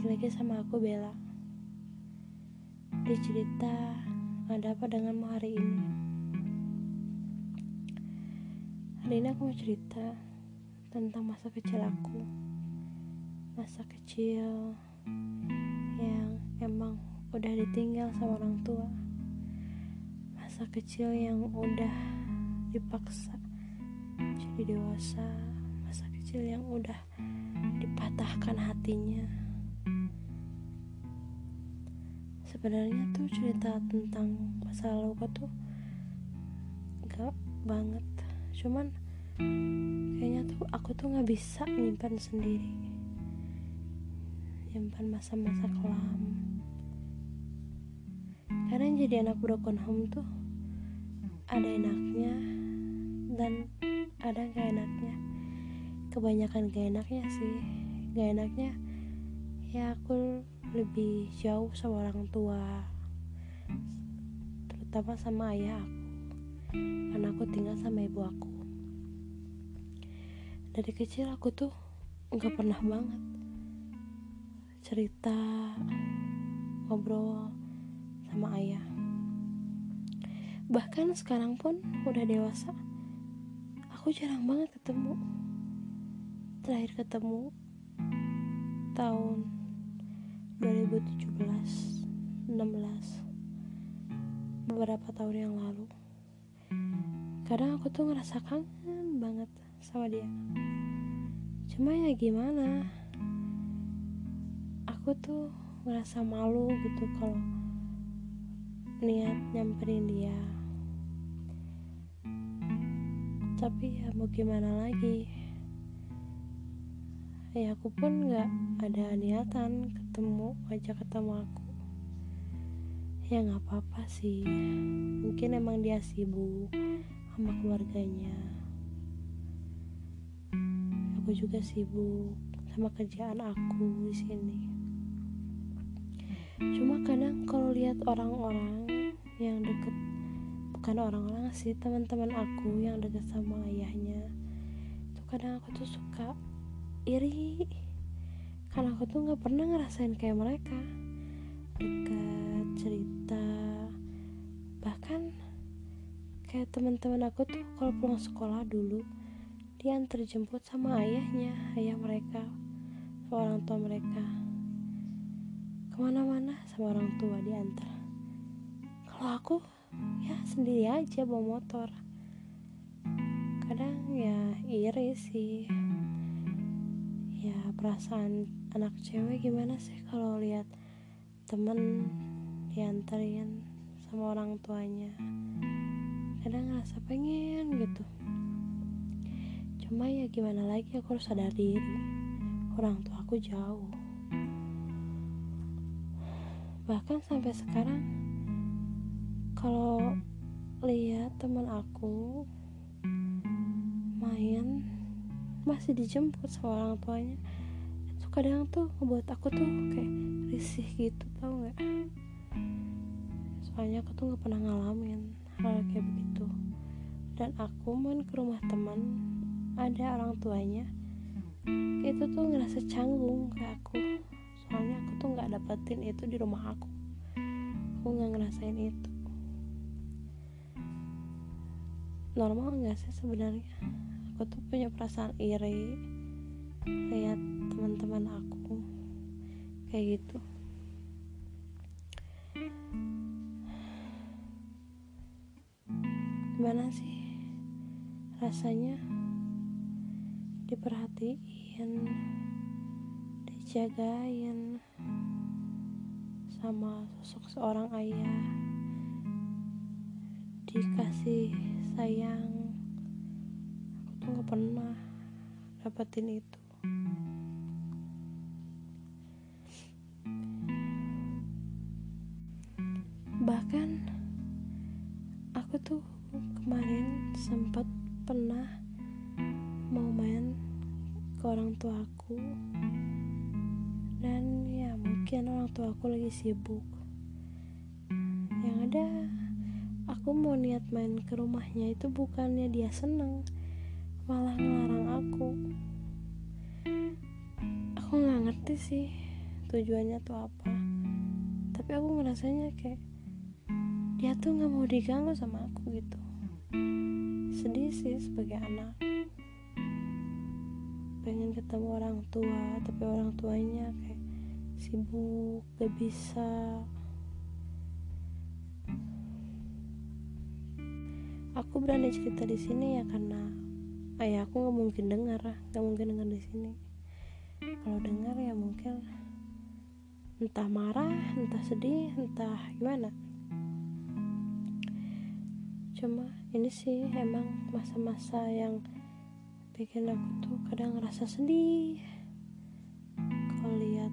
Balik lagi sama aku Bella. Di cerita Ada apa denganmu hari ini. Hari ini aku mau cerita Tentang masa kecil aku. Masa kecil Yang emang udah ditinggal sama orang tua. Masa kecil yang udah dipaksa Jadi dewasa. Masa kecil yang udah dipatahkan hatinya. Sebenarnya tuh cerita tentang masa lalu aku tuh gak banget. Cuman kayaknya tuh aku tuh gak bisa nyimpan sendiri. Nyimpan masa-masa kelam. Karena jadi anak broken home tuh ada enaknya dan ada gak enaknya kebanyakan gak enaknya sih gak enaknya ya aku lebih jauh sama orang tua terutama sama ayah aku. Karena aku tinggal sama ibu aku. Dari kecil aku tuh nggak pernah banget cerita ngobrol sama ayah. Bahkan sekarang pun udah dewasa aku jarang banget ketemu. Terakhir ketemu tahun 2017 16 beberapa tahun yang lalu. Kadang aku tuh ngerasa kangen banget sama dia. Cuma ya gimana? Aku tuh ngerasa malu gitu kalau niat nyamperin dia. Tapi ya mau gimana lagi ya aku pun nggak ada niatan ketemu aja ketemu aku. Ya nggak apa-apa sih. Mungkin emang dia sibuk sama keluarganya. Aku juga sibuk sama kerjaan aku di sini. Cuma kadang kalau lihat orang-orang yang deket bukan orang-orang sih teman-teman aku yang deket sama ayahnya itu kadang aku tuh suka iri. Karena aku tuh nggak pernah ngerasain kayak mereka. Dekat cerita bahkan kayak teman-teman aku tuh kalau pulang sekolah dulu dia terjemput sama ayahnya ayah mereka sama orang tua mereka. Ke mana-mana sama orang tua diantar kalau aku ya sendiri aja bawa motor. Kadang ya iri sih ya perasaan anak cewek gimana sih kalau lihat temen diantarin sama orang tuanya? Kadang ngerasa pengen gitu. Cuma ya gimana lagi aku harus sadar diri. Orang tua aku jauh. Bahkan sampai sekarang kalau lihat teman aku main masih dijemput sama orang tuanya. Itu kadang tuh ngebuat aku tuh kayak risih gitu tau nggak? Soalnya aku tuh nggak pernah ngalamin hal kayak begitu. Dan aku main ke rumah teman ada orang tuanya itu tuh ngerasa canggung ke aku. Soalnya aku tuh nggak dapetin itu di rumah aku. Aku nggak ngerasain itu. Normal nggak sih sebenarnya aku tuh punya perasaan iri lihat teman-teman aku. Kayak gitu. Gimana sih rasanya diperhatiin dijagain sama sosok seorang ayah? Dikasih sayang aku gak pernah dapetin itu. Bahkan aku tuh kemarin sempat pernah mau main ke orang tua aku. Dan ya mungkin orang tua aku lagi sibuk. Yang ada aku mau niat main ke rumahnya itu bukannya dia seneng malah ngelarang aku. Aku nggak ngerti sih tujuannya tuh apa. Tapi aku ngerasanya kayak dia tuh nggak mau diganggu sama aku gitu. Sedih sih sebagai anak. Pengen ketemu orang tua tapi orang tuanya kayak sibuk gak bisa. Aku berani cerita di sini ya karena ayah aku nggak mungkin dengar nggak mungkin dengar di sini. Kalau dengar ya mungkin entah marah entah sedih entah gimana. Cuma ini sih emang masa-masa yang bikin aku tuh kadang ngerasa sedih. Kalau lihat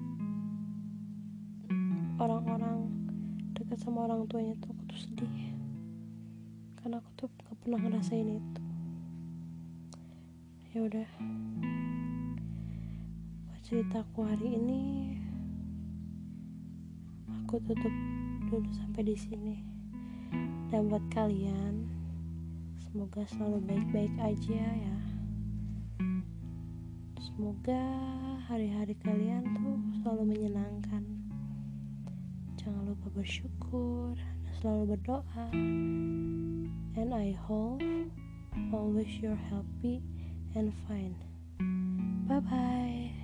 orang-orang dekat sama orang tuanya tuh aku tuh sedih. Karena aku tuh gak pernah ngerasain itu ya udah. Buat ceritaku hari ini aku tutup dulu sampai di sini. Dan buat kalian semoga selalu baik-baik aja ya. Semoga hari-hari kalian tuh selalu menyenangkan. Jangan lupa bersyukur dan selalu berdoa. And I hope always you're happy and fine. Bye bye